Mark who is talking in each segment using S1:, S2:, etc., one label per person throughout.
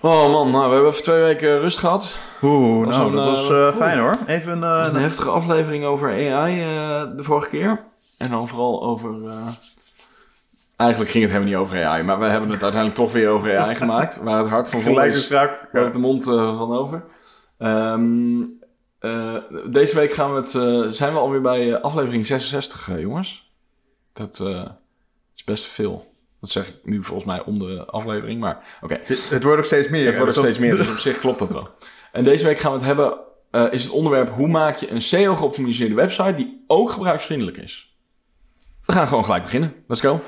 S1: Oh man, nou, we hebben even twee weken rust gehad.
S2: Oeh,
S1: Was
S2: nou,
S1: een,
S2: dat
S1: eh,
S2: was eh,
S1: oeh.
S2: fijn hoor. Even
S1: was
S2: eh,
S1: een heftige aflevering over AI eh, de vorige keer. En dan vooral over... eh, Eigenlijk ging het helemaal niet over AI, maar we hebben het uiteindelijk toch weer over AI gemaakt. Waar het hart van vol is, waar het de mond eh, van over. Ehm, eh, deze week gaan we het, eh, zijn we alweer bij eh, aflevering 66, eh, jongens. Dat eh, is best veel. Dat zeg ik nu volgens mij om de aflevering, maar oké.
S2: Het, het wordt ook steeds meer.
S1: Het wordt
S2: hè?
S1: er steeds meer, dus op zich klopt dat wel. En deze week gaan we het hebben, eh, is het onderwerp hoe maak je een SEO geoptimaliseerde website die ook gebruiksvriendelijk is. We gaan gewoon gelijk beginnen. Let's go.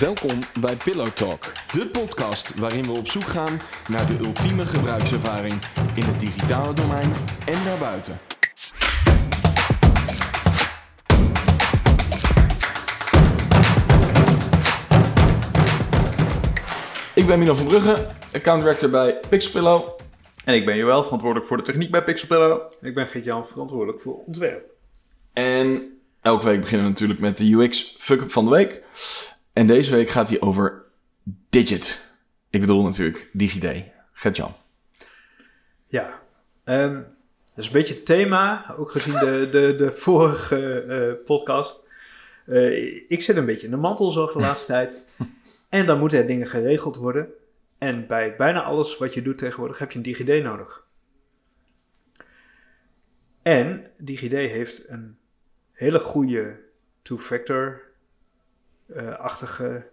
S1: Welkom bij Pillow Talk, de podcast waarin we op zoek gaan naar de ultieme gebruikservaring in het digitale domein en daarbuiten. Ik ben Milan van Brugge, account director bij Pixelpillow.
S2: En ik ben Joël, verantwoordelijk voor de techniek bij Pixelpillow.
S3: Ik ben Gert-Jan, verantwoordelijk voor ontwerp.
S1: En elke week beginnen we natuurlijk met de UX fuck-up van de week. En deze week gaat hij over Digit. Ik bedoel natuurlijk DigiD. Gert-Jan.
S3: Ja, ehm, dat is een beetje het thema, ook gezien de, de, de vorige eh, podcast. Eh, ik zit een beetje in de mantelzorg de laatste tijd. En dan moeten er dingen geregeld worden. En bij bijna alles wat je doet tegenwoordig heb je een DigiD nodig. En DigiD heeft een hele goede two-factor-achtige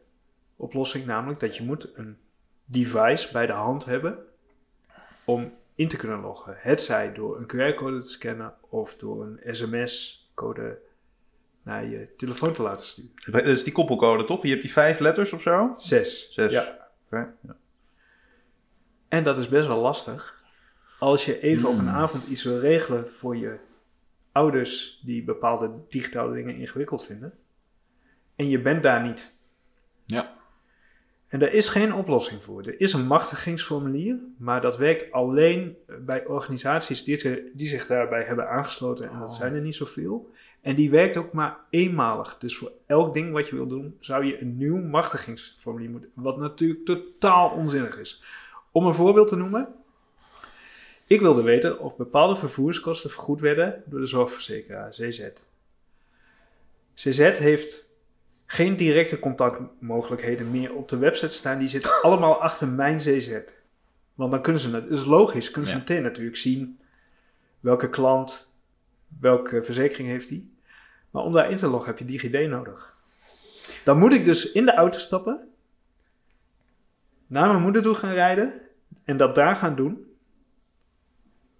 S3: oplossing. Namelijk dat je moet een device bij de hand hebben om in te kunnen loggen. Het zij door een QR-code te scannen of door een sms-code naar je telefoon te laten sturen.
S2: Dat is die koppelcode, toch? Je hebt die vijf letters of zo?
S3: Zes.
S2: Zes.
S3: Ja.
S2: Ja.
S3: En dat is best wel lastig. Als je even op een
S1: Hmm.
S3: avond iets wil regelen voor je ouders die bepaalde digitale dingen ingewikkeld vinden. En je bent daar niet.
S1: Ja.
S3: En daar is geen oplossing voor. Er is een machtigingsformulier, maar dat werkt alleen bij organisaties die, die zich daarbij hebben aangesloten. En dat
S1: Oh.
S3: zijn er niet zoveel. En die werkt ook maar eenmalig. Dus voor elk ding wat je wil doen, zou je een nieuw machtigingsformulier moeten. Wat natuurlijk totaal onzinnig is. Om een voorbeeld te noemen. Ik wilde weten of bepaalde vervoerskosten vergoed werden door de zorgverzekeraar CZ. CZ heeft geen directe contactmogelijkheden meer op de website staan. Die zitten allemaal achter mijn CZ. Want dan kunnen ze, dat is logisch, kunnen ze
S1: Ja.
S3: meteen natuurlijk zien welke klant, welke verzekering heeft die. Maar om daar in te loggen heb je DigiD nodig. Dan moet ik dus in de auto stappen, naar mijn moeder toe gaan rijden en dat daar gaan doen.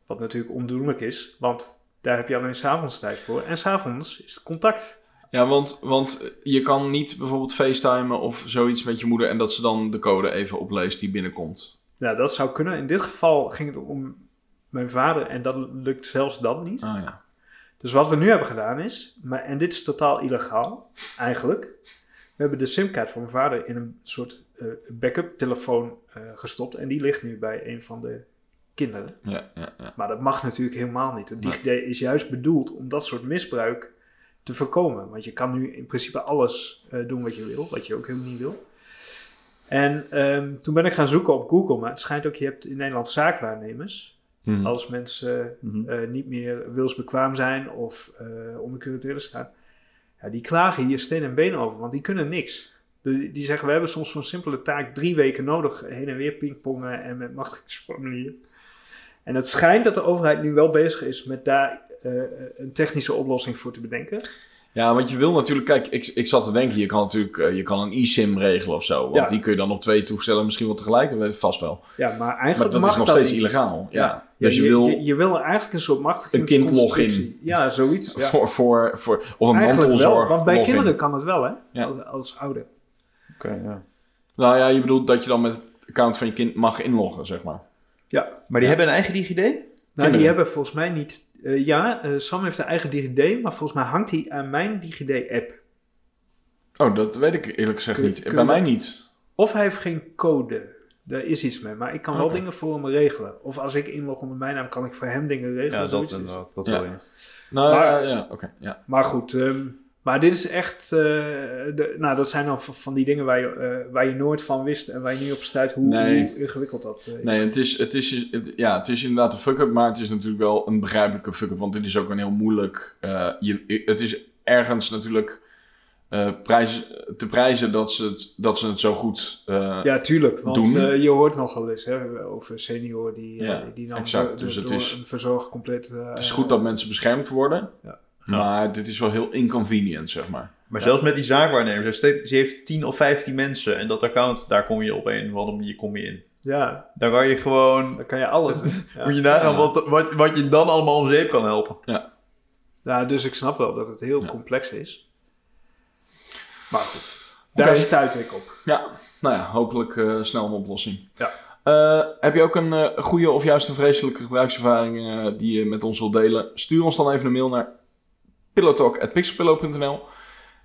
S3: Wat natuurlijk ondoenlijk is, want daar heb je alleen s'avonds tijd voor. En s'avonds is het contact.
S1: Ja, want, want je kan niet bijvoorbeeld facetimen of zoiets met je moeder en dat ze dan de code even opleest die binnenkomt.
S3: Nou, dat zou kunnen. In dit geval ging het om mijn vader en dat lukt zelfs dan niet.
S1: Ah ja.
S3: Dus wat we nu hebben gedaan is, maar, en dit is totaal illegaal, eigenlijk. We hebben de simkaart van mijn vader in een soort eh, backup telefoon eh, gestopt. En die ligt nu bij een van de kinderen.
S1: Ja, ja, ja.
S3: Maar dat mag natuurlijk helemaal niet. Het
S1: Nee.
S3: DigiD is juist bedoeld om dat soort misbruik te voorkomen. Want je kan nu in principe alles eh, doen wat je wil, wat je ook helemaal niet wil. En ehm, toen ben ik gaan zoeken op Google, maar het schijnt ook, je hebt in Nederland zaakwaarnemers.
S1: Hm.
S3: Als mensen
S2: Mhm.
S3: eh, niet meer wilsbekwaam zijn of eh onder curatele staan. Ja, die klagen hier steen en been over, want die kunnen niks. De- die zeggen, we hebben soms voor een simpele taak drie weken nodig, heen en weer pingpongen en met machtigingsformulier. En het schijnt dat de overheid nu wel bezig is met daar eh, een technische oplossing voor te bedenken.
S1: Ja, want je wil natuurlijk, kijk, ik, ik zat te denken, je kan natuurlijk eh, je kan een eSIM regelen of zo. Want
S3: Ja.
S1: die kun je dan op twee toestellen misschien wel tegelijk, dat vast wel.
S3: Ja, maar
S1: Maar
S3: eigenlijk
S1: dat
S3: mag
S1: is nog
S3: dat
S1: steeds
S3: niet.
S1: illegaal. Ja.
S3: Ja,
S1: Dus je,
S3: je,
S1: wil
S3: je, je wil eigenlijk een soort machtiging.
S1: Een kind login.
S3: Ja, zoiets. Ja.
S1: voor, voor, voor, of een
S3: Eigenlijk wel,
S1: mantelzorg.
S3: want bij
S1: login.
S3: kinderen kan het wel, hè?
S1: Ja.
S3: Als, als ouder.
S2: Oké, ja.
S1: Nou ja, je bedoelt dat je dan met het account van je kind mag inloggen, zeg maar.
S3: Ja.
S2: Maar die hebben een eigen DigiD?
S3: Nou,
S1: Kinderen.
S3: die hebben volgens mij niet. Eh, ja, eh, Sam heeft een eigen DigiD, maar volgens mij hangt hij aan mijn DigiD-app.
S1: Oh, dat weet ik eerlijk gezegd
S3: Kun-
S1: niet.
S3: kun-
S1: Bij mij niet.
S3: Of hij heeft geen code. Daar is iets mee, maar ik kan wel dingen voor hem regelen. Of als ik inlog onder mijn naam, kan ik voor hem dingen regelen.
S2: Ja, dat inderdaad. Dat
S1: Ja.
S2: je.
S1: Nou
S3: Maar-
S1: ja, ja oké. ja.
S3: Maar goed, ehm, Maar dit is echt, eh, de, nou dat zijn dan van die dingen waar je, eh, waar je nooit van wist en waar je niet op stuit hoe,
S1: Nee.
S3: hoe ingewikkeld dat eh, is.
S1: Nee, het is, het, is, het- ja, het is inderdaad een fuck-up, maar het is natuurlijk wel een begrijpelijke fuck-up, want dit is ook een heel moeilijk... je, het is ergens natuurlijk prijs, te prijzen dat ze het, dat ze het zo goed...
S3: Ja, tuurlijk. Want
S1: doen.
S3: je hoort nogal eens hè, over senioren die,
S1: Ja,
S3: die dan
S1: exact.
S3: door,
S1: Dus
S3: door-
S1: het
S3: door
S1: is-
S3: een verzorger compleet...
S1: het is goed dat mensen beschermd worden,
S3: Ja.
S1: Maar dit is wel heel inconvenient, zeg maar.
S2: Maar
S3: Ja.
S2: zelfs met die zaakwaarnemer, ze heeft- ze heeft 10 of 15 mensen en dat account, daar kom je op een of andere manier kom je in.
S3: Ja,
S2: Dan kan je gewoon,
S3: dan kan je alles. Ja.
S2: moet je nagaan
S1: Ja.
S2: wat, wat, wat je dan allemaal om zeep kan helpen.
S3: Ja, dus ik snap wel dat het heel
S1: Ja.
S3: complex is. Maar goed, daar
S1: Oké.
S3: stuit ik op.
S1: Ja, nou ja, hopelijk eh, snel een oplossing.
S3: Ja.
S1: Eh, heb je ook een eh, goede of juist een vreselijke gebruikservaring die je met ons wilt delen? Stuur ons dan even een mail naar pillowtalk.pixelpillow.nl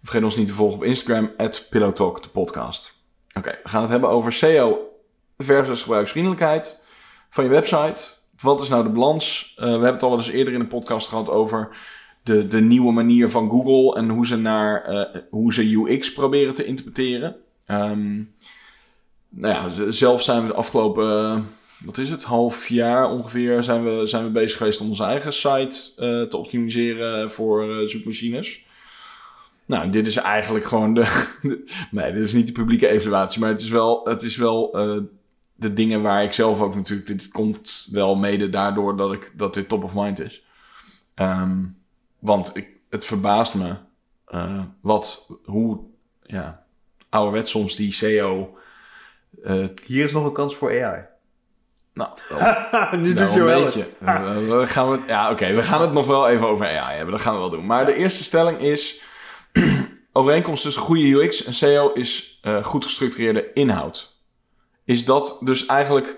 S1: Vergeet ons niet te volgen op Instagram, pillowtalk, de podcast. Oké, we gaan het hebben over SEO versus gebruiksvriendelijkheid van je website. Wat is nou de balans? Eh, we hebben het al eens eerder in de podcast gehad over de, de nieuwe manier van Google en hoe ze, naar, eh, hoe ze UX proberen te interpreteren. Ehm, nou ja, zelf zijn we de afgelopen, eh, wat is het, half jaar ongeveer, zijn we, zijn we bezig geweest om onze eigen site eh, te optimiseren voor eh, zoekmachines. Nou, dit is eigenlijk gewoon de, Nee, dit is niet de publieke evaluatie, maar het is wel, het is wel eh, de dingen waar ik zelf ook natuurlijk. Dit komt wel mede daardoor dat, ik, dat dit top of mind is. Ehm, want ik, het verbaast me wat, hoe ja, ouderwets soms die SEO.
S2: Hier is nog een kans voor AI.
S1: Nou,
S3: nu doet je
S1: een
S3: wel
S1: beetje. we gaan we, ja, oké, we gaan het nog wel even over AI hebben. Dat gaan we wel doen. Maar de eerste stelling is: overeenkomst tussen goede UX en SEO is eh, goed gestructureerde inhoud. Is dat dus eigenlijk,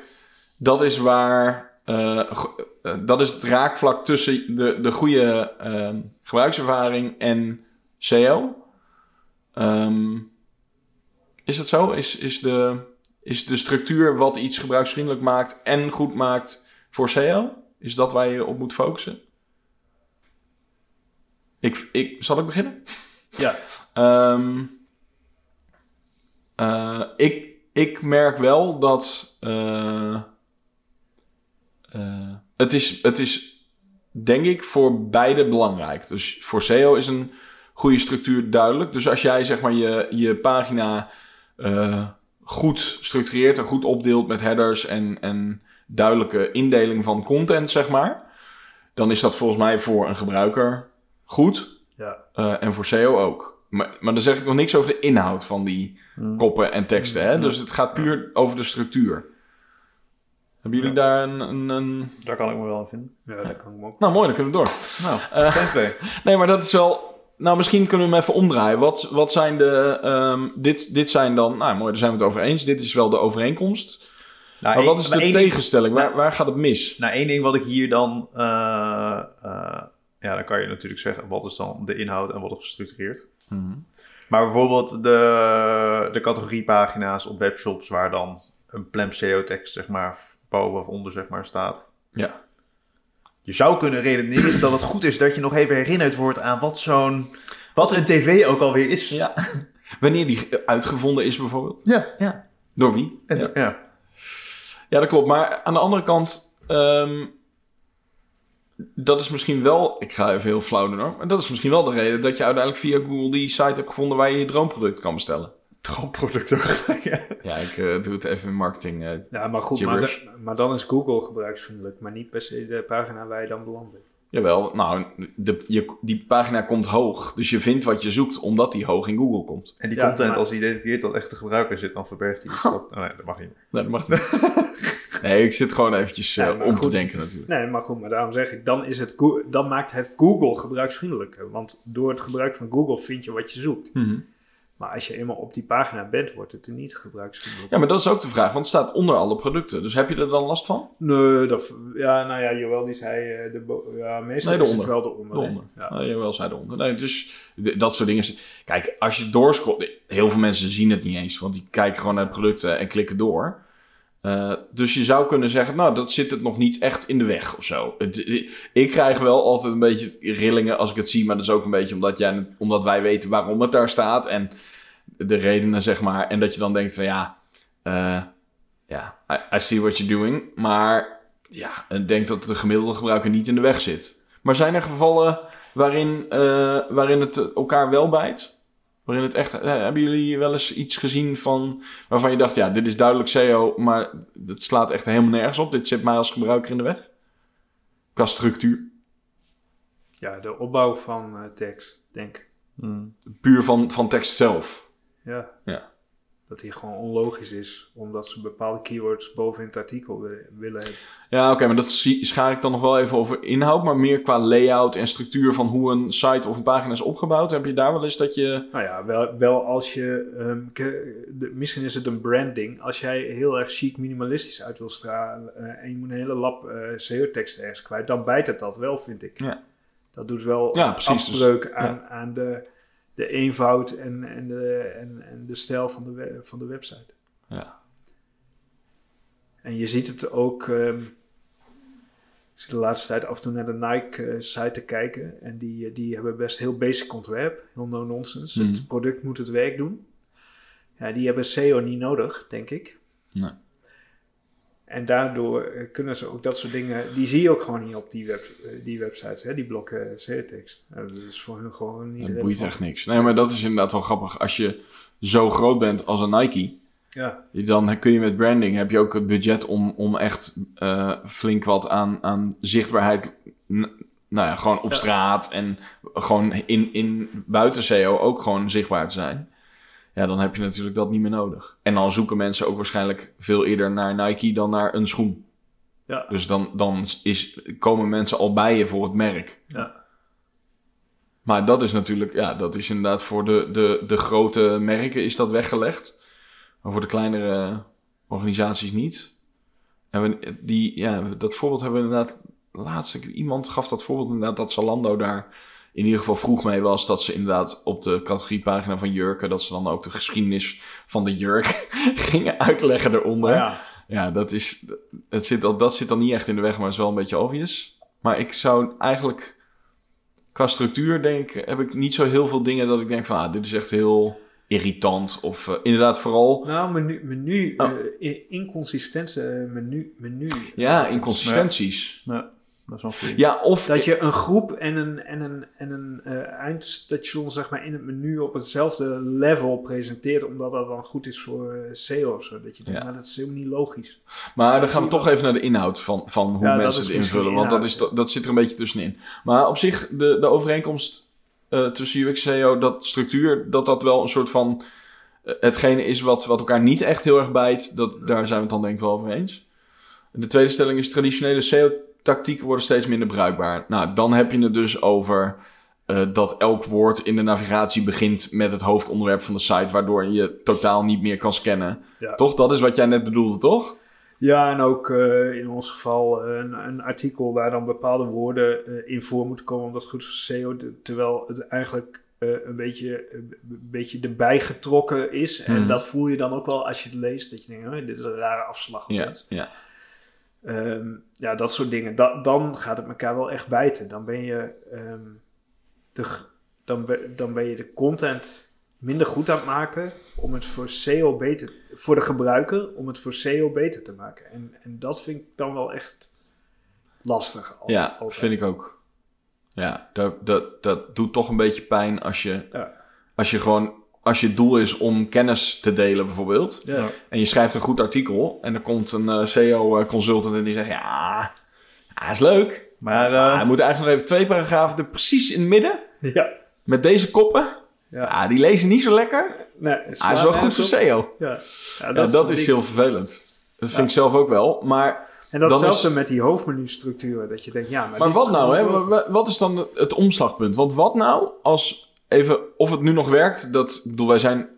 S1: dat is waar, eh, eh, dat is het raakvlak tussen de, de goede ehm, gebruikservaring en SEO? Ehm, is dat zo? Is, is, de, is de structuur wat iets gebruiksvriendelijk maakt en goed maakt voor SEO? Is dat waar je op moet focussen? Ik, ik, zal ik beginnen?
S3: Ja.
S1: Ehm, eh, ik, ik merk wel dat. eh, eh, het, is, het is, denk ik, voor beide belangrijk. Dus voor SEO is een goede structuur duidelijk. Dus als jij zeg maar je, je pagina goed structureert en goed opdeelt met headers en, en duidelijke indeling van content, zeg maar. Dan is dat volgens mij voor een gebruiker goed.
S3: Ja.
S1: Eh, en voor SEO ook. Maar, maar dan zeg ik nog niks over de inhoud van die koppen en teksten. Hè? Dus het gaat puur over de structuur. Hebben jullie daar een, een, een...
S2: Daar kan ik me wel aan vinden.
S3: Ja, dat kan ik me ook.
S1: Nou, mooi, dan kunnen we door.
S2: Nou,
S1: Eh,
S2: geen twee.
S1: Nee, maar dat is wel... Nou, misschien kunnen we hem even omdraaien. Wat, wat zijn de... ehm, dit, dit zijn dan... Nou, mooi, daar zijn we het over eens. Dit is wel de overeenkomst.
S2: Nou,
S1: Maar
S2: één-
S1: wat is de tegenstelling? Waar, waar gaat het mis?
S2: Nou, één ding wat ik hier dan... eh, eh, ja, dan kan je natuurlijk zeggen, wat is dan de inhoud en wat is gestructureerd? Maar bijvoorbeeld de, de categoriepagina's op webshops waar dan een plem SEO-tekst, zeg maar, boven of onder, zeg maar, staat.
S1: Ja.
S2: Je zou kunnen redeneren dat het goed is dat je nog even herinnerd wordt aan wat zo'n... Wat een tv ook alweer is.
S1: Ja. Wanneer die uitgevonden is bijvoorbeeld.
S2: Ja.
S1: Ja. Door wie?
S2: En,
S1: Ja.
S2: ja.
S1: Ja, dat klopt. Maar aan de andere kant, ehm, dat is misschien wel, ik ga even heel flauw doen hoor, maar dat is misschien wel de reden dat je uiteindelijk via Google die site hebt gevonden waar je je droomproduct kan bestellen.
S2: Droomproduct ook. ja.
S1: Ja, ik eh, doe het even in marketing. eh.
S3: Ja, maar goed, maar, maar dan is Google gebruiksvriendelijk, maar niet per se de pagina waar je dan belandt
S1: jawel, nou, de, je, die pagina komt hoog, dus je vindt wat je zoekt omdat die hoog in Google komt.
S2: En die
S3: Ja,
S2: content,
S3: maar-
S2: als die detecteert dat echt de gebruiker zit, dan verbergt hij iets. Dat, oh nee, dat mag niet meer.
S1: Nee, dat mag niet. nee, ik zit gewoon eventjes eh, om te denken natuurlijk.
S3: Nee, maar goed, maar daarom zeg ik, dan, is het dan maakt het Google gebruiksvriendelijker. Want door het gebruik van Google vind je wat je zoekt.
S1: Mhm.
S3: Maar als je eenmaal op die pagina bent, wordt het er niet gebruiksvriendelijk.
S1: Ja, maar dat is ook de vraag, want het staat onder alle producten. Dus heb je er dan last van?
S3: Nee, dat, ja, nou ja, Joël die zei, eh, de ja, meestal
S1: Nee,
S3: is het wel.
S1: De onder.
S3: Ja.
S1: Ja. jawel, zei de onder. Nee, dus dat soort dingen. Kijk, als je doorscrollt... Heel veel mensen zien het niet eens. Want die kijken gewoon naar producten en klikken door. Eh, dus je zou kunnen zeggen, nou, dat zit het nog niet echt in de weg of zo. Het, ik krijg wel altijd een beetje rillingen als ik het zie, maar dat is ook een beetje omdat, jij, omdat wij weten waarom het daar staat en de redenen, zeg maar. En dat je dan denkt van ja, uh, ja, I, I, see what you're doing. Maar ja, ik denk dat de gemiddelde gebruiker niet in de weg zit. Maar zijn er gevallen waarin, uh, waarin het elkaar wel bijt? Waarin het echt, hebben jullie wel eens iets gezien van waarvan je dacht, ja, dit is duidelijk SEO, maar het slaat echt helemaal nergens op. Dit zit mij als gebruiker in de weg. Qua structuur.
S3: Ja, de opbouw van uh, tekst, denk ik.
S1: Hmm. Puur van, van tekst zelf.
S3: Ja.
S1: ja
S3: dat die gewoon onlogisch is, omdat ze bepaalde keywords boven in het artikel willen hebben.
S1: Ja, oké, maar dat schaar ik dan nog wel even over inhoud, maar meer qua layout en structuur van hoe een site of een pagina is opgebouwd. Heb je daar wel eens dat je.
S3: Nou ja, wel, wel als je. Um, de, misschien is het een branding. Als jij heel erg chic minimalistisch uit wil stralen uh, en je moet een hele lap uh, SEO-tekst ergens kwijt, dan bijt het dat wel, vind ik.
S1: Ja.
S3: Dat doet wel
S1: ja, precies,
S3: afbreuk dus, aan, aan de de eenvoud en, en, de, en, en de stijl van de, van de website.
S1: Ja.
S3: En je ziet het ook. Um, ik zit de laatste tijd af en toe naar de Nike-site uh, te kijken. En die, eh, die hebben best heel basic ontwerp. Heel no-nonsense.
S1: Hmm.
S3: Het product moet het werk doen. Ja, die hebben SEO niet nodig, denk ik.
S1: Nee.
S3: En daardoor eh, kunnen ze ook dat soort dingen, die zie je ook gewoon niet op die, web, eh, die websites, hè, die blokken SEO-tekst. dat is voor hun gewoon niet.
S1: Dat boeit echt niks. Nee, maar dat is inderdaad wel grappig. Als je zo groot bent als een Nike,
S3: ja.
S1: dan kun je met branding, heb je ook het budget om, om echt uh, flink wat aan, aan zichtbaarheid, nou ja, gewoon op ja. straat en gewoon in, in buiten SEO ook gewoon zichtbaar te zijn ja, dan heb je natuurlijk dat niet meer nodig. En dan zoeken mensen ook waarschijnlijk veel eerder naar Nike dan naar een schoen.
S3: Ja.
S1: Dus dan, dan is, komen mensen al bij je voor het merk.
S3: Ja.
S1: Maar dat is natuurlijk, ja, dat is inderdaad voor de, de, de grote merken is dat weggelegd. Maar voor de kleinere organisaties niet. En we, die, ja, dat voorbeeld hebben we inderdaad, laatst, iemand gaf dat voorbeeld inderdaad dat Zalando daar in ieder geval vroeg mee was dat ze inderdaad op de categoriepagina van jurken, dat ze dan ook de geschiedenis van de jurk gingen uitleggen eronder.
S3: Ja,
S1: ja dat, is, het zit, al, dat zit dan niet echt in de weg, maar is wel een beetje obvious. Maar ik zou eigenlijk, qua structuur denk ik, heb ik niet zo heel veel dingen dat ik denk van, ah, dit is echt heel irritant. Of uh, inderdaad vooral...
S3: Nou, menu, menu oh. uh, inconsistente menu, menu.
S1: Ja, inconsistenties.
S2: Nee. Dat is wel
S1: Ja, of
S3: dat je een groep en een, en een, en een uh, eindstation zeg maar, in het menu op hetzelfde level presenteert, omdat dat dan goed is voor uh, SEO of zo. Dat je denkt,
S1: Ja.
S3: maar dat is helemaal niet logisch.
S1: Maar dan gaan we toch even naar de inhoud van, van hoe
S3: Ja, dat
S1: mensen het invullen. Want dat, is,
S3: inhoud.
S1: dat zit er een beetje tussenin. Maar op zich, de, de overeenkomst eh, tussen UX en SEO, dat structuur, dat dat wel een soort van... eh, hetgene is wat, wat elkaar niet echt heel erg bijt. Dat, daar zijn we het dan denk ik wel over eens. De tweede stelling is traditionele SEO-tactieken worden steeds minder bruikbaar. Nou, dan heb je het dus over eh, dat elk woord in de navigatie begint met het hoofdonderwerp van de site, waardoor je totaal niet meer kan scannen.
S3: Ja.
S1: Toch? Dat is wat jij net bedoelde, toch?
S3: Ja, en ook eh, in ons geval eh, een, een artikel waar dan bepaalde woorden in voor moeten komen, omdat goed voor SEO, terwijl het eigenlijk een, beetje, een beetje erbij getrokken is. En
S1: Mhm.
S3: dat voel je dan ook wel als je het leest, dat je denkt, oh, dit is een rare afslag.
S1: Ja, ja.
S3: Ehm, ja, dat soort dingen. Da- dan gaat het elkaar wel echt bijten. Dan ben je, ehm, de, dan, dan ben je de content minder goed aan het maken om het voor SEO beter, voor de gebruiker, om het voor SEO beter te maken. En, en dat vind ik dan wel echt lastig. al-
S1: Ja,
S3: altijd.
S1: vind ik ook. Ja, dat, dat, dat doet toch een beetje pijn als je,
S3: Ja.
S1: als je gewoon, als je het doel is om kennis te delen bijvoorbeeld.
S3: Ja.
S1: En je schrijft een goed artikel en er komt een eh, SEO-consultant en die zegt, ja, ja, is leuk.
S2: Maar eh,
S1: hij moet eigenlijk nog even twee paragrafen er precies in het midden,
S3: Ja.
S1: met deze koppen.
S3: Ja.
S1: Ja, die lezen niet zo lekker.
S3: Nee,
S1: Hij Ah, is wel goed voor SEO.
S3: Ja. Ja,
S1: dat is heel vervelend. Dat vind ik zelf ook wel. Maar
S3: En datzelfde
S1: is-
S3: met die hoofdmenustructuren. Dat je denkt, ja, maar,
S1: Maar wat nou, hè? Wat is dan het omslagpunt? Want wat nou als even, of het nu nog werkt, dat, bedoel, wij zijn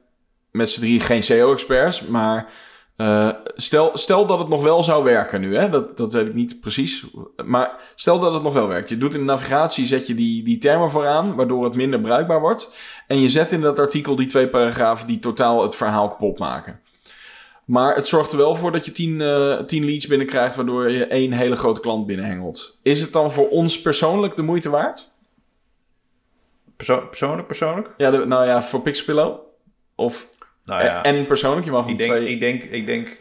S1: met z'n drie geen SEO-experts, maar eh, stel, stel dat het nog wel zou werken nu, hè? Dat, dat weet ik niet precies, maar stel dat het nog wel werkt. Je doet in de navigatie, zet je die, die termen vooraan, waardoor het minder bruikbaar wordt, en je zet in dat artikel die twee paragrafen die totaal het verhaal kapot maken. Maar het zorgt er wel voor dat je 10 uh, tien leads binnenkrijgt, waardoor je één hele grote klant binnenhengelt. Is het dan voor ons persoonlijk de moeite waard?
S2: Perso persoonlijk, persoonlijk?
S1: Ja, de, nou ja, voor Pixpillow? Of
S2: nou ja,
S1: en persoonlijk? Je mag
S2: ik denk,
S1: twee...
S2: ik denk, ik denk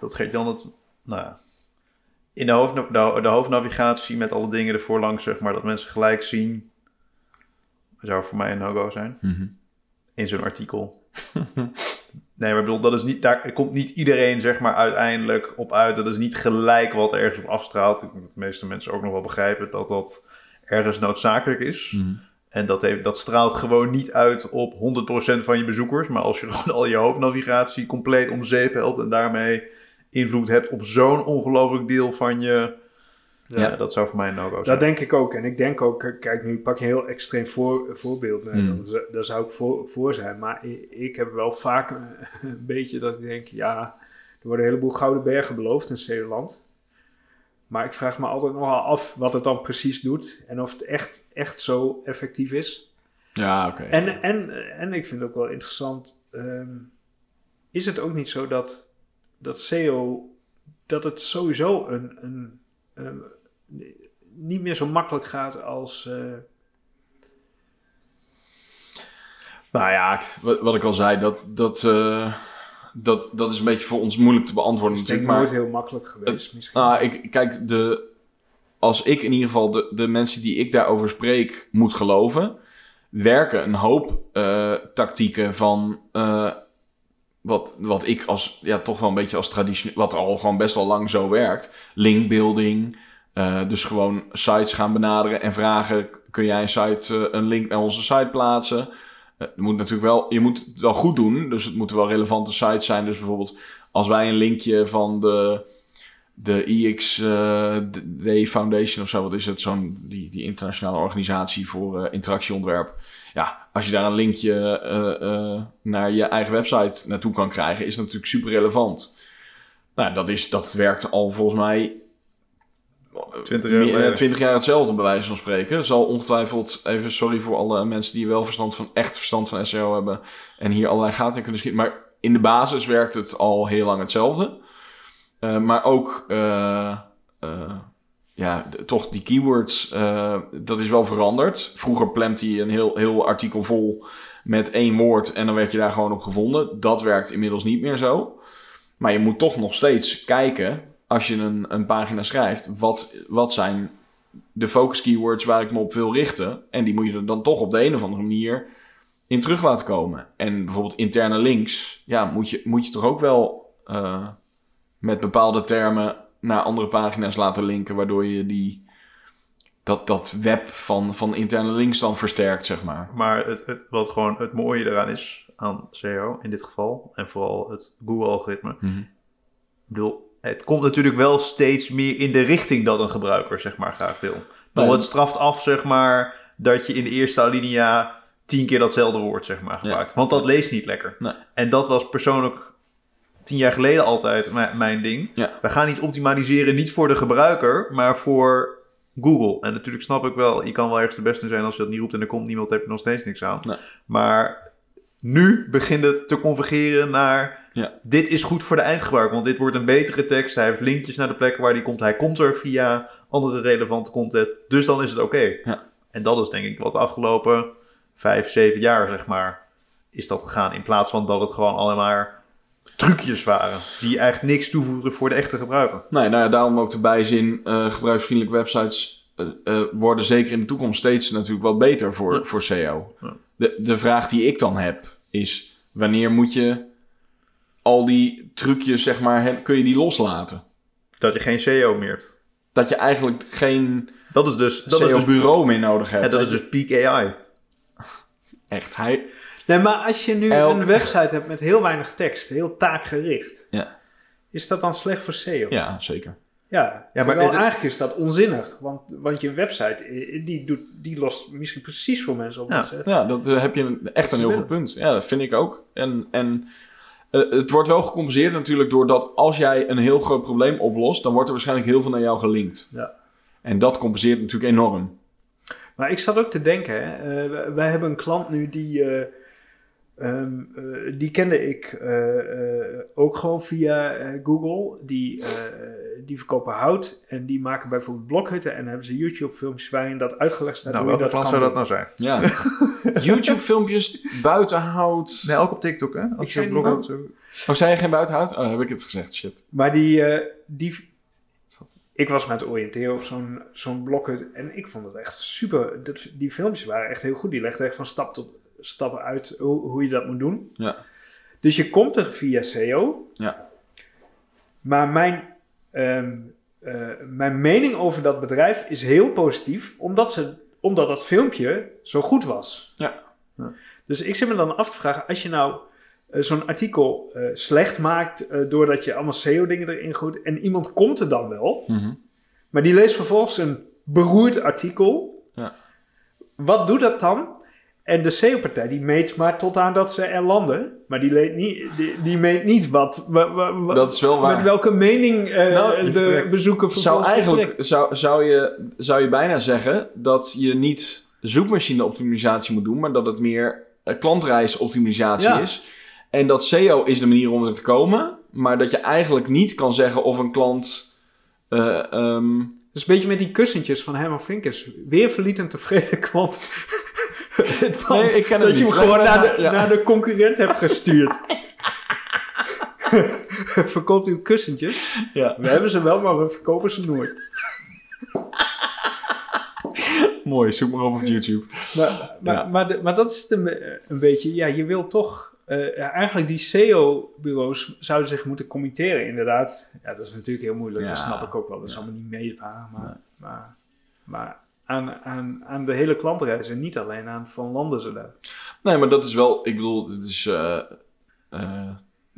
S2: dat Gert-Jan het... Nou ja, in de, hoofd, de, de, hoofdnavigatie met alle dingen ervoor langs, zeg maar, dat mensen gelijk zien, zou voor mij een no-go zijn.
S1: Mhm.
S2: In zo'n artikel. nee, maar bedoel, dat is niet, daar komt niet iedereen, zeg maar, uiteindelijk op uit. Dat is niet gelijk wat ergens op afstraalt. Ik denk dat de meeste mensen ook nog wel begrijpen dat dat ergens noodzakelijk is.
S1: Mhm.
S2: En dat, heeft, dat straalt gewoon niet uit op 100% van je bezoekers. Maar als je gewoon al je hoofdnavigatie compleet om zeep helpt en daarmee invloed hebt op zo'n ongelooflijk deel van je. Ja,
S1: Ja.
S2: dat zou voor mij een no-go zijn.
S3: Dat denk ik ook. En ik denk ook, eh, kijk, nu pak je een heel extreem voor, voorbeeld. Nee,
S1: Mm.
S3: dan zou- Daar zou ik voor, voor zijn. Maar ik, ik heb wel vaak een, een beetje dat ik denk, ja, er worden een heleboel gouden bergen beloofd in Zeeland. Maar ik vraag me altijd nogal af wat het dan precies doet. En of het echt, echt zo effectief is.
S1: Ja, oké.
S3: En, en, en ik vind het ook wel interessant. ehm, is het ook niet zo dat, dat SEO. dat het sowieso een. een, een- niet meer zo makkelijk gaat als. eh,
S1: Nou ja, wat, wat ik al zei, dat, dat, eh, dat, dat is een beetje voor ons moeilijk te beantwoorden
S3: is denk ik
S1: natuurlijk. Maar
S3: nooit heel makkelijk geweest. misschien.
S1: nou, ik, kijk, de, als ik in ieder geval de, de mensen die ik daarover spreek moet geloven, werken een hoop eh, tactieken van eh, wat, wat ik als, ja, toch wel een beetje als traditioneel, wat al gewoon best wel lang zo werkt. Linkbuilding, eh, dus gewoon sites gaan benaderen en vragen, kun jij een, site, een link naar onze site plaatsen? Eh, je moet natuurlijk wel, je moet het wel goed doen, dus het moeten wel relevante sites zijn. Dus bijvoorbeeld als wij een linkje van de, de IXD Foundation of zo, wat is het, zo'n die, die internationale organisatie voor eh, interactieontwerp. Ja, als je daar een linkje eh, eh, naar je eigen website naartoe kan krijgen, is dat natuurlijk super relevant. Nou, dat, is, dat werkt al volgens mij
S2: 20 jaar
S1: meer-
S2: geleden.
S1: 20 jaar hetzelfde, bij wijze van spreken. Zal ongetwijfeld, even sorry voor alle mensen die wel verstand van, echt verstand van SEO hebben en hier allerlei gaten in kunnen schieten. Maar in de basis werkt het al heel lang hetzelfde. Eh, maar ook, eh, eh, ja, toch die keywords, dat is wel veranderd. Vroeger plemte je een heel, heel artikel vol met één woord en dan werd je daar gewoon op gevonden. Dat werkt inmiddels niet meer zo. Maar je moet toch nog steeds kijken, als je een, een pagina schrijft, wat, wat zijn de focus keywords waar ik me op wil richten. En die moet je er dan toch op de een of andere manier in terug laten komen. En bijvoorbeeld interne links, ja, moet je, moet je toch ook wel eh, met bepaalde termen naar andere pagina's laten linken, waardoor je die, dat, dat web van, van interne links dan versterkt, zeg maar.
S2: Maar het, het- wat gewoon het mooie eraan is aan SEO in dit geval, en vooral het Google-algoritme, Ik bedoel, het komt natuurlijk wel steeds meer in de richting dat een gebruiker zeg maar graag wil.
S1: Nee.
S2: het straft af zeg maar dat je in de eerste alinea tien keer datzelfde woord zeg maar gebruikt. Want dat leest niet lekker.
S1: Nee.
S2: En dat was persoonlijk tien jaar geleden altijd mijn, ding.
S1: Ja.
S2: We gaan iets optimaliseren niet voor de gebruiker, maar voor Google. En natuurlijk snap ik wel, je kan wel ergens de beste zijn als je dat niet roept en er komt niemand, heb je nog steeds niks aan.
S1: Nee.
S2: Maar nu begint het te convergeren naar
S1: Ja.
S2: dit is goed voor de eindgebruiker, want dit wordt een betere tekst. Hij heeft linkjes naar de plekken waar die komt. Hij komt er via andere relevante content. Dus dan is het oké.
S1: Ja.
S2: En dat is denk ik wat de afgelopen vijf, zeven jaar, zeg maar, is dat gegaan. In plaats van dat het gewoon alleen maar trucjes waren. Die eigenlijk niks toevoegen voor de echte gebruiker.
S1: Nee, nou ja, daarom ook de bijzin, eh gebruiksvriendelijke websites eh, eh, worden zeker in de toekomst steeds natuurlijk wat beter voor,
S2: Ja.
S1: voor SEO.
S2: Ja.
S1: De, de vraag die ik dan heb is, wanneer moet je al die trucjes, zeg maar, heb- kun je die loslaten?
S2: Dat je geen SEO meer hebt.
S1: Dat je eigenlijk geen
S2: Dat is dus, dat is dus,
S1: SEO-bureau meer nodig hebt.
S2: en dat is dus peak AI.
S1: Echt, hij...
S3: Nee, maar als je nu
S1: Elk-
S3: een website hebt met heel weinig tekst, heel taakgericht,
S1: Ja.
S3: is dat dan slecht voor SEO?
S1: Ja, zeker.
S3: Ja,
S2: maar
S3: terwijl
S2: het-
S3: eigenlijk is dat onzinnig. Want, want je website, die, doet, die lost misschien precies voor mensen op.
S2: Ja.
S1: Ja, dat eh, heb je een- echt een heel goed
S3: willen.
S1: punt. Ja, dat vind ik ook. En, en eh, het wordt wel gecompenseerd natuurlijk doordat als jij een heel groot probleem oplost, dan wordt er waarschijnlijk heel veel naar jou gelinkt.
S3: Ja.
S1: En dat compenseert natuurlijk enorm.
S3: Maar ik zat ook te denken, hè, eh, wij- wij hebben een klant nu die, eh, Ehm, eh, die kende ik eh, eh, ook gewoon via Google. Die, eh, die verkopen hout en die maken bijvoorbeeld blokhutten. En dan hebben ze YouTube-filmpjes waarin dat uitgelegd staat.
S2: Nou,
S3: hoe je
S2: welke
S3: kan
S2: zou dat nou zijn?
S1: Ja. YouTube-filmpjes, buitenhout.
S2: Nee, ook op TikTok, hè? Als
S3: Ik zei
S1: Oh, zei je geen buitenhout? Oh, heb ik het gezegd? Shit.
S3: Maar die, eh, die. Ik was met het oriënteren op zo'n zo'n blokhut. En ik vond het echt super. Dat, die filmpjes waren echt heel goed. Die legden echt van stap tot stappen uit hoe, hoe je dat moet doen.
S1: Ja.
S3: Dus je komt er via SEO.
S1: Ja.
S3: Maar mijn, ehm, eh, mijn mening over dat bedrijf is heel positief. Omdat, ze, omdat dat filmpje zo goed was.
S1: Ja.
S2: Ja.
S3: Dus ik zit me dan af te vragen. Als je nou eh, zo'n artikel eh, slecht maakt. doordat je allemaal SEO-dingen erin gooit. En iemand komt er dan wel.
S1: Mhm.
S3: Maar die leest vervolgens een beroerd artikel.
S1: Ja.
S3: Wat doet dat dan? En de SEO-partij die meet maar tot aan dat ze er landen. Maar die, leed niet, die, die meet niet wat, wa- wa- wa-
S1: Dat is wel waar.
S3: met welke mening eh,
S1: Nou,
S3: de bezoeker
S1: zou
S3: vervolgens
S1: eigenlijk zou, zou, je, zou je bijna zeggen dat je niet zoekmachine-optimisatie moet doen, maar dat het meer eh, klantreisoptimisatie
S3: Ja.
S1: is. En dat SEO is de manier om er te komen, maar dat je eigenlijk niet kan zeggen of een klant. eh, ehm,
S3: Dus een beetje met die kussentjes van Herman Vinkers. Weer verliet een tevreden klant. het
S1: Nee, ik ken het
S3: dat je hem gewoon naar de,
S1: ja.
S3: naar de concurrent hebt gestuurd. Verkoopt u kussentjes?
S1: ja.
S3: We hebben ze wel, maar we verkopen ze nooit.
S1: Mooi, zoek maar op op YouTube.
S3: Maar, maar,
S1: Ja.
S3: maar, de- maar dat is een, beetje, ja, je wil toch, ja, eigenlijk die SEO-bureaus zouden zich moeten committeren, inderdaad. Ja, dat is natuurlijk heel moeilijk, dat snap ik ook wel, dat is allemaal niet meetbaar, maar, maar, maar aan, aan, aan de hele klantreis en niet alleen aan van landen ze daar.
S1: Nee, maar dat is wel, ik bedoel, het is. eh, eh,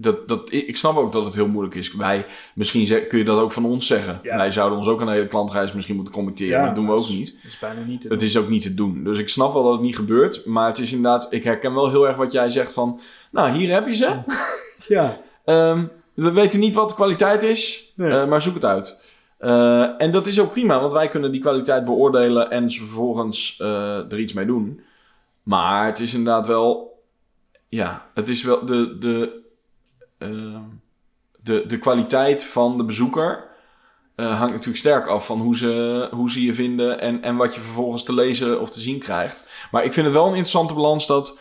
S1: dat, dat, ik snap ook dat het heel moeilijk is. Wij, misschien zeg- kun je dat ook van ons zeggen.
S3: Ja.
S1: Wij zouden ons ook aan de hele klantreis misschien moeten committeren,
S3: Ja,
S1: maar dat doen we ook
S3: is-
S1: niet.
S3: Dat is bijna niet
S1: Het is ook niet te doen. Dus ik snap wel dat het niet gebeurt. Maar het is inderdaad, ik herken wel heel erg wat jij zegt van. Nou, hier heb je ze.
S3: Ja,
S1: Ehm, we weten niet wat de kwaliteit is,
S3: Nee.
S1: eh, maar zoek het uit. Eh, en dat is ook prima, want wij kunnen die kwaliteit beoordelen en ze vervolgens eh, er iets mee doen. Maar het is inderdaad wel. Ja, het is wel de. de ehm, de, de kwaliteit van de bezoeker eh, hangt natuurlijk sterk af van hoe ze, hoe ze je vinden en, en wat je vervolgens te lezen of te zien krijgt. Maar ik vind het wel een interessante balans dat.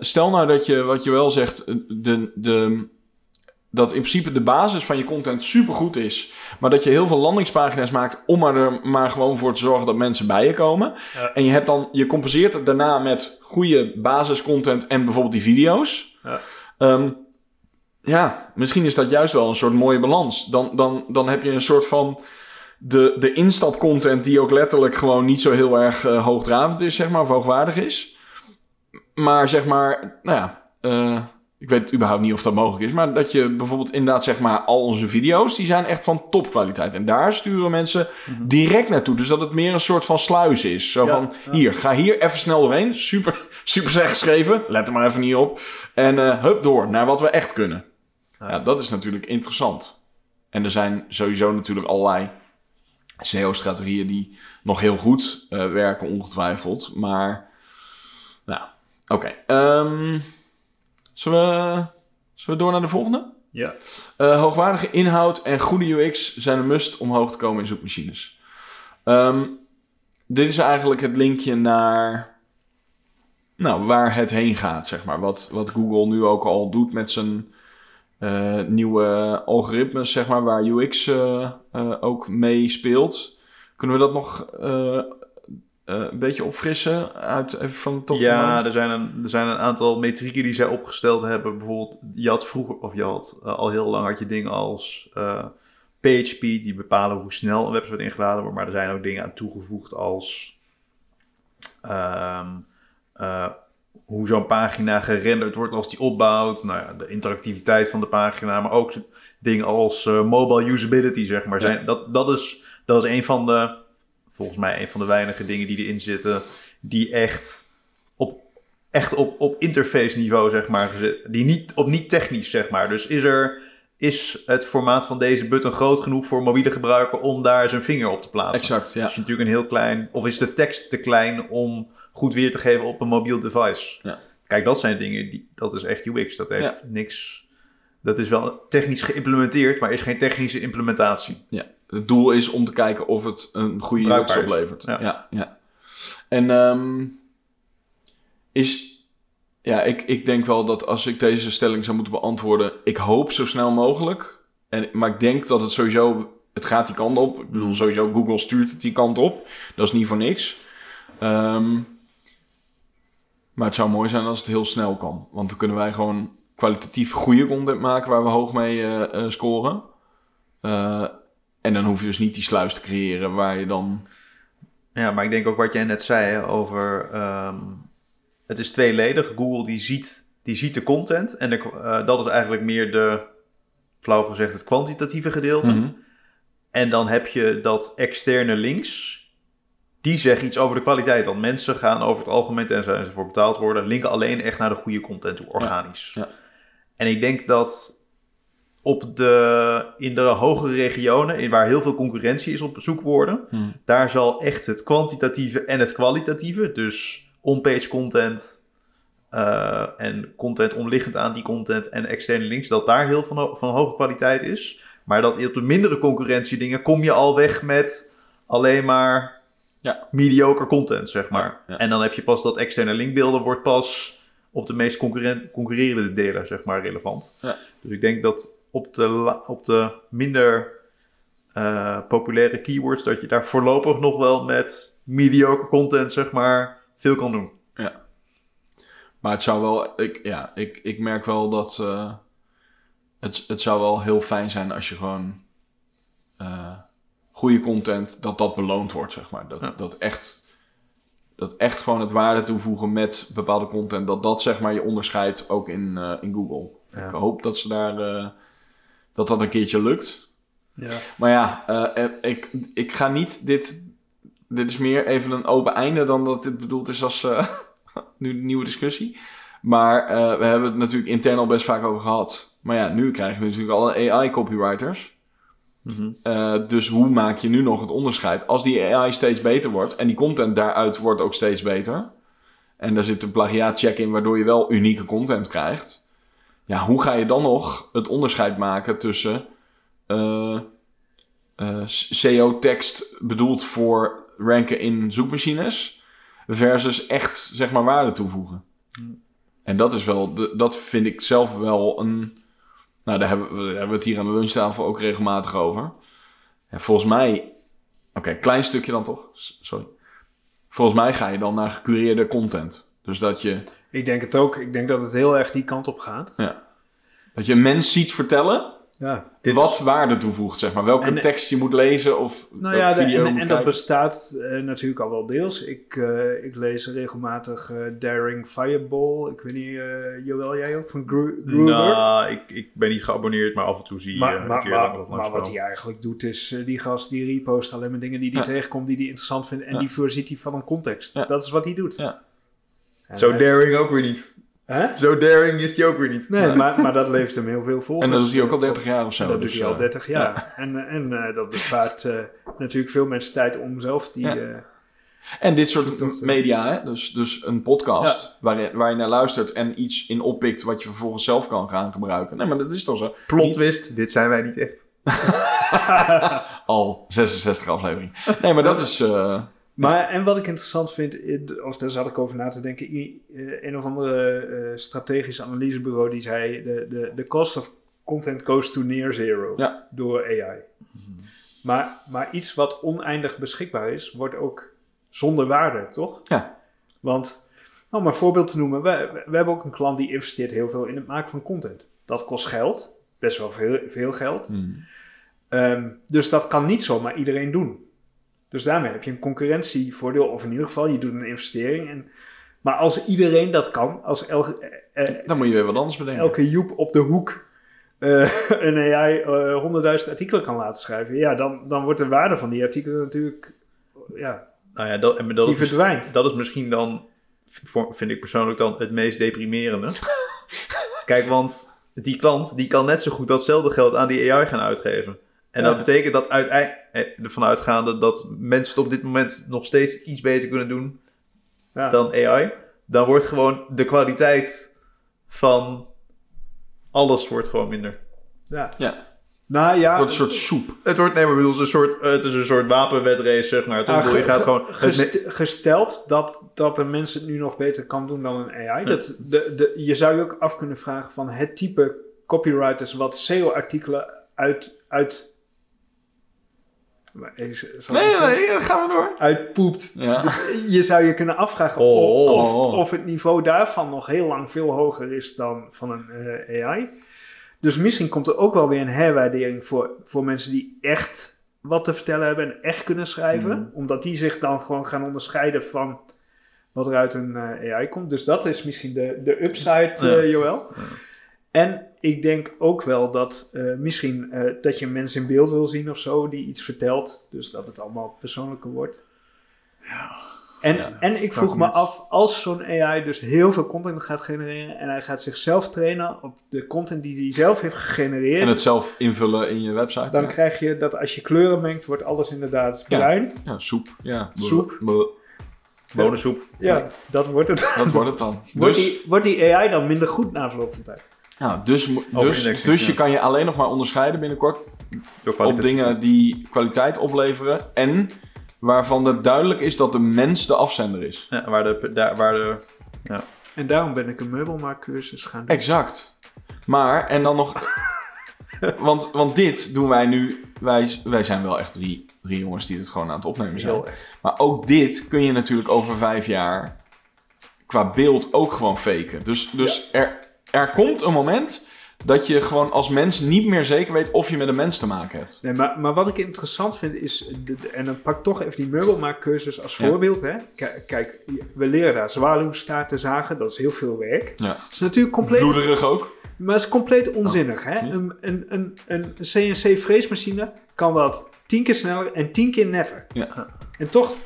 S1: stel nou dat je, wat je wel zegt, de, de, dat in principe de basis van je content supergoed is. Maar dat je heel veel landingspagina's maakt om er maar gewoon voor te zorgen dat mensen bij je komen.
S3: Ja.
S1: En je, hebt dan, je compenseert het daarna met goede basiscontent en bijvoorbeeld die video's.
S3: Ja.
S1: Ehm, ja, misschien is dat juist wel een soort mooie balans. Dan, dan, dan heb je een soort van de, de instapcontent die ook letterlijk gewoon niet zo heel erg eh, hoogdravend is, zeg maar, of hoogwaardig is. Maar zeg maar, nou ja, eh, ik weet überhaupt niet of dat mogelijk is, maar dat je bijvoorbeeld inderdaad zeg maar al onze video's, die zijn echt van topkwaliteit. En daar sturen mensen
S3: Mhm.
S1: direct naartoe. Dus dat het meer een soort van sluis is. Zo
S3: Ja,
S1: van,
S3: ja.
S1: hier, ga hier even snel doorheen. Super, super slecht geschreven. Let er maar even niet op. En eh hup door naar wat we echt kunnen.
S2: Ja.
S1: Ja, dat is natuurlijk interessant. En er zijn sowieso natuurlijk allerlei SEO-strategieën die nog heel goed eh, werken, ongetwijfeld. Maar, nou, oké. Ehm, zullen, we, zullen we door naar de volgende?
S3: Ja.
S1: Eh, hoogwaardige inhoud en goede UX zijn een must om hoog te komen in zoekmachines. Ehm, dit is eigenlijk het linkje naar nou, waar het heen gaat, zeg maar. Wat, wat Google nu ook al doet met zijn eh, nieuwe algoritmes, zeg maar, waar UX eh, ook mee speelt. Kunnen we dat nog eh, een beetje opfrissen uit even van de top van
S2: Ja,
S1: de-
S2: er zijn, een, er zijn een aantal metrieken die zij opgesteld hebben. Bijvoorbeeld, je had vroeger, of je had eh, al heel lang had je dingen als eh PageSpeed, die bepalen hoe snel een website ingeladen wordt. Maar er zijn ook dingen aan toegevoegd als ehm, eh, hoe zo'n pagina gerenderd wordt als die opbouwt. Nou ja, de interactiviteit van de pagina, maar ook dingen als mobile usability, zeg maar. Zijn, dat, dat, is, dat is een van de, volgens mij, een van de weinige dingen die erin zitten, die echt op, echt op, op interface niveau, zeg maar, die niet, op niet technisch, zeg maar. Dus is er, is het formaat van deze button groot genoeg voor mobiele gebruiker om daar zijn vinger op te plaatsen?
S1: Exact, ja.
S2: Is natuurlijk een heel klein, of is de tekst te klein om goed weer te geven op een mobiel device?
S1: Ja.
S2: Kijk, dat zijn dingen, die, dat is echt UX. Dat heeft niks... Dat is wel technisch geïmplementeerd, maar is geen technische implementatie.
S1: Ja, het doel is om te kijken of het een goede
S2: Bruikbaar
S1: oplevert.
S2: Ja.
S1: Ja, ja. En ehm, is... Ja, ik, ik denk wel dat als ik deze stelling zou moeten beantwoorden... Ik hoop zo snel mogelijk. En, maar ik denk dat het sowieso... Het gaat die kant op. Ik bedoel, sowieso Google stuurt het die kant op. Dat is niet voor niks. Ehm, maar het zou mooi zijn als het heel snel kan. Want dan kunnen wij gewoon kwalitatief goede content maken... waar we hoog mee eh, eh, scoren. Eh, en dan hoef je dus niet die sluis te creëren waar je dan...
S2: Ja, maar ik denk ook wat jij net zei over... ehm, het is tweeledig. Google die ziet, die ziet de content. En de, eh, dat is eigenlijk meer de, flauw gezegd, het kwantitatieve gedeelte.
S1: Mhm.
S2: En dan heb je dat externe links. Die zeggen iets over de kwaliteit. Want mensen gaan over het algemeen, tenzij ze ervoor betaald worden, linken alleen echt naar de goede content toe, organisch.
S1: ja.
S2: En ik denk dat op de, in de hogere regionen, in waar heel veel concurrentie is op zoekwoorden,
S1: Mhm.
S2: daar zal echt het kwantitatieve en het kwalitatieve, dus on-page content eh, en content omliggend aan die content en externe links, dat daar heel van, ho- van hoge kwaliteit is. Maar dat op de mindere concurrentie dingen kom je al weg met alleen maar
S1: Ja.
S2: mediocre content, zeg maar.
S1: Ja, ja.
S2: En dan heb je pas dat externe linkbeelden wordt pas op de meest concurrerende delen, zeg maar, relevant.
S1: Ja.
S2: Dus ik denk dat op de, op de minder eh, populaire keywords, dat je daar voorlopig nog wel met mediocre content, zeg maar, veel kan doen.
S1: Maar het zou wel... Ik, ja, ik, ik merk wel dat... eh, het, het zou wel heel fijn zijn als je gewoon... eh, goede content, dat dat beloond wordt, zeg maar. Dat,
S2: Ja.
S1: dat echt... Dat echt gewoon het waarde toevoegen met bepaalde content... dat dat zeg maar je onderscheidt ook in, in Google.
S2: Ja.
S1: Ik hoop dat ze daar... dat dat een keertje lukt.
S3: Ja.
S1: Maar ja, eh, eh, ik, ik ga niet dit. Dit is meer even een open einde dan dat dit bedoeld is als eh, nu een nieuwe discussie. Maar we hebben het natuurlijk intern al best vaak over gehad. Maar ja, nu krijgen we natuurlijk alle AI-copywriters. Eh, dus hoe maak je nu nog het onderscheid? Als die AI steeds beter wordt en die content daaruit wordt ook steeds beter. En daar zit een plagiaatcheck in waardoor je wel unieke content krijgt. Ja, hoe ga je dan nog het onderscheid maken tussen eh, eh, SEO-tekst bedoeld voor ranken in zoekmachines versus echt zeg maar waarde toevoegen? En dat is wel, de, dat vind ik zelf wel een. Nou, daar hebben we, daar hebben we het hier aan de lunchtafel ook regelmatig over. Ja, volgens mij. Oké, klein stukje dan toch? Sorry. Volgens mij ga je dan naar gecureerde content. Dus dat je,
S3: Ik denk het ook. Ik denk dat het heel erg die kant op gaat.
S1: dat je een mens ziet vertellen
S3: Ja.
S1: wat waarde toevoegt, zeg maar. Welke
S3: En-
S1: tekst je moet lezen of
S3: Nou
S1: welke
S3: ja, de-
S1: video
S3: en,
S1: je moet
S3: en dat bestaat eh, natuurlijk al wel deels. Ik, eh, ik lees regelmatig eh, Daring Fireball. Ik weet niet, eh Joël, jij ook? Van Gru Gruber?
S2: Nou, ik, ik ben niet geabonneerd, maar af en toe zie je
S3: maar,
S2: een
S3: maar,
S2: keer
S3: maar, maar
S2: langs
S3: wat hij eigenlijk doet is, eh, die gast die repost alleen maar dingen die hij
S1: Ja.
S3: tegenkomt, die hij interessant vindt. En
S1: Ja.
S3: die voorziet hij van een context.
S1: Ja.
S3: Dat is wat hij doet.
S1: Ja.
S3: En
S2: Zo
S3: hij-
S2: daring ook weer niet.
S3: Hè?
S2: Zo daring is die ook weer niet.
S3: Nee, maar, maar dat levert hem heel veel volgers.
S1: En dat doet hij ook al
S3: eh,
S1: 30 jaar of zo.
S3: Dat
S1: dus,
S3: doet hij al
S1: eh,
S3: 30 jaar. En, eh, en eh, dat bespaart eh, natuurlijk veel mensen tijd om zelf die...
S1: Ja.
S3: eh,
S1: En dit soort media, hè? Dus, dus een podcast waar, je, waar je naar luistert en iets in oppikt wat je vervolgens zelf kan gaan gebruiken. Nee, maar dat is toch zo.
S2: Plot twist, dit zijn wij niet echt.
S1: Al 66 afleveringen. Nee, maar dat is...
S3: Maar, en wat ik interessant vind, eh, of daar zat ik over na te denken, eh, een of andere eh, strategisch analysebureau die zei, de, de, de cost of content goes to near zero
S1: Ja.
S3: door AI. Maar, maar iets wat oneindig beschikbaar is, wordt ook zonder waarde, toch?
S1: Ja.
S3: Want, om maar een voorbeeld te noemen, we, we, hebben ook een klant die investeert heel veel in het maken van content. Dat kost geld, best wel veel, veel geld.
S1: hmm.
S3: Ehm, dus dat kan niet zomaar iedereen doen. Dus daarmee heb je een concurrentievoordeel, of in ieder geval, je doet een investering. En, maar als iedereen dat kan, als elke, eh, eh,
S1: Dan moet je weer wat anders bedenken.
S3: elke Joep op de hoek eh, een AI eh, honderdduizend artikelen kan laten schrijven, ja, dan, dan wordt de waarde van die artikelen natuurlijk, ja,
S2: Nou ja, dat, en dat,
S3: die
S2: is,
S3: verdwijnt.
S2: dat is misschien dan, vind ik persoonlijk dan, het meest deprimerende. Kijk, want die klant, die kan net zo goed datzelfde geld aan die AI gaan uitgeven. En
S3: Ja.
S2: dat betekent dat uiteindelijk, ervan uitgaande dat mensen het op dit moment nog steeds iets beter kunnen doen
S3: Ja.
S2: dan AI. dan wordt gewoon de kwaliteit van alles wordt gewoon minder.
S3: Ja.
S1: Ja.
S3: Nou ja,
S1: Het wordt een soort soep.
S2: Het wordt, nee, maar bedoel, het is een soort, eh, het is een soort wapenwedrace, zeg maar. Toen
S3: Ah,
S2: bedoel, je gaat
S3: ge-
S2: gewoon... het
S3: gest- gesteld dat, dat een mens het nu nog beter kan doen dan een AI. Dat, de, de, je zou je ook af kunnen vragen van het type copywriters wat SEO-artikelen uit, uit, maar ik zal ik
S1: Nee,
S3: zeggen,
S1: nee, gaan we door.
S3: uitpoept.
S1: Ja.
S3: Je zou je kunnen afvragen
S2: Oh.
S3: of,
S1: Oh.
S3: of het niveau daarvan nog heel lang veel hoger is dan van een eh, AI. Dus misschien komt er ook wel weer een herwaardering voor, voor mensen die echt wat te vertellen hebben en echt kunnen schrijven.
S2: Mhm.
S3: Omdat die zich dan gewoon gaan onderscheiden van wat er uit een eh, AI komt. Dus dat is misschien de, de upside, eh
S2: Ja.
S3: Joël.
S2: Ja.
S3: En ik denk ook wel dat eh, misschien eh, dat je een mens in beeld wil zien of zo die iets vertelt. Dus dat het allemaal persoonlijker wordt. En,
S1: Ja,
S3: en ik vroeg me
S2: niet.
S3: af, als zo'n AI dus heel veel content gaat genereren en hij gaat zichzelf trainen op de content die hij zelf heeft gegenereerd,
S1: En het zelf invullen in je website.
S3: dan
S1: ja.
S3: krijg je dat als je kleuren mengt, wordt alles inderdaad
S1: Ja.
S3: bruin.
S1: Ja, soep. Ja.
S3: Soep.
S2: Bonensoep.
S3: Ja, dat wordt het.
S1: Dat wordt het dan.
S3: Wordt,
S1: Dus,
S3: die, wordt die AI dan minder goed na verloop van tijd?
S1: Ja, dus, dus, dus je
S2: ja.
S1: kan je alleen nog maar onderscheiden binnenkort op dingen die kwaliteit opleveren. En waarvan het duidelijk is dat de mens de afzender is.
S2: Ja, waar de... Daar, waar de
S3: En daarom ben ik een meubelmaakcursus gaan doen.
S1: Exact. Maar, en dan nog... want, want dit doen wij nu... Wij, wij zijn wel echt drie, drie jongens die het gewoon aan het opnemen zijn.
S2: heel erg.
S1: Maar ook dit kun je natuurlijk over vijf jaar qua beeld ook gewoon faken. Dus, dus er, er komt een moment dat je gewoon als mens niet meer zeker weet of je met een mens te maken hebt.
S3: Nee, maar, maar wat ik interessant vind is, de- de- en dan pak ik toch even die meubelmaakcursus als
S1: Ja.
S3: voorbeeld. Hè? K- Kijk, we leren daar zwaluwstaarten zagen, dat is heel veel werk.
S1: Ja.
S3: Het is natuurlijk compleet,
S1: Bloederig ook.
S3: maar het is compleet onzinnig. hè?
S1: Oh, niet?
S3: Een, een, een, een CNC-freesmachine kan dat tien keer sneller en tien keer netter.
S1: Ja.
S3: En toch,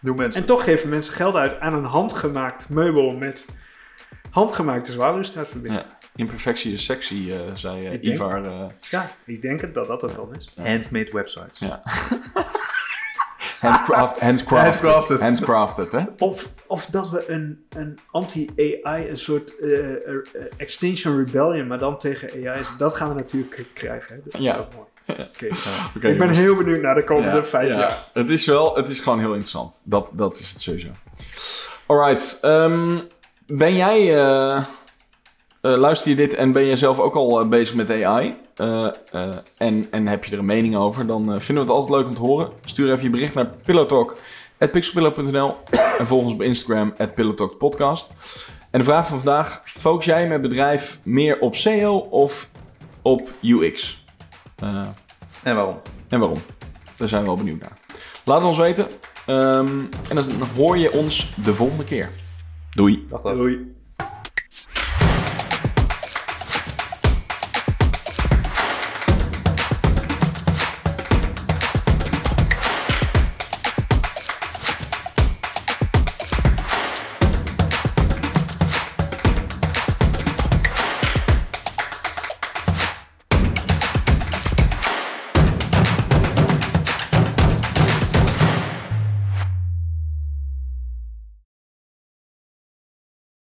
S2: Doe mensen.
S3: en toch geven mensen geld uit aan een handgemaakt meubel met handgemaakte zwaluwstaartverbinding.
S1: Ja. Imperfectie is sexy, eh, zei eh,
S3: Ik denk-
S1: Ivar. eh,
S3: Ja. ik denk het dat dat het dan is.
S2: Handmade websites.
S1: Ja. handcraft, handcrafted.
S2: Handcrafted.
S1: Handcrafted, hè?
S3: Of, of dat we een, een anti-AI, een soort Extinction Rebellion, maar dan tegen AI's. Dat gaan we natuurlijk krijgen. Hè? Dat is
S1: Ja.
S3: ook mooi. Oké.
S1: Oké,
S3: Ik ben heel benieuwd naar de komende
S1: Ja,
S3: vijf
S1: ja.
S3: jaar.
S1: Het is wel, het is gewoon heel interessant. Dat, dat is het sowieso. Alright. ehm, ben jij, eh, eh, luister je dit en ben je zelf ook al eh, bezig met AI? En, en heb je er een mening over? Dan vinden we het altijd leuk om te horen. Stuur even je bericht naar pillowtalk.pixelpillow.nl en volg ons op Instagram, pillowtalkpodcast. En de vraag van vandaag, focus jij met bedrijf meer op SEO of op UX?
S2: En waarom?
S1: en waarom? Daar zijn we wel benieuwd naar. Laat het ons weten. Ehm, en dan hoor je ons de volgende keer.
S3: Oui.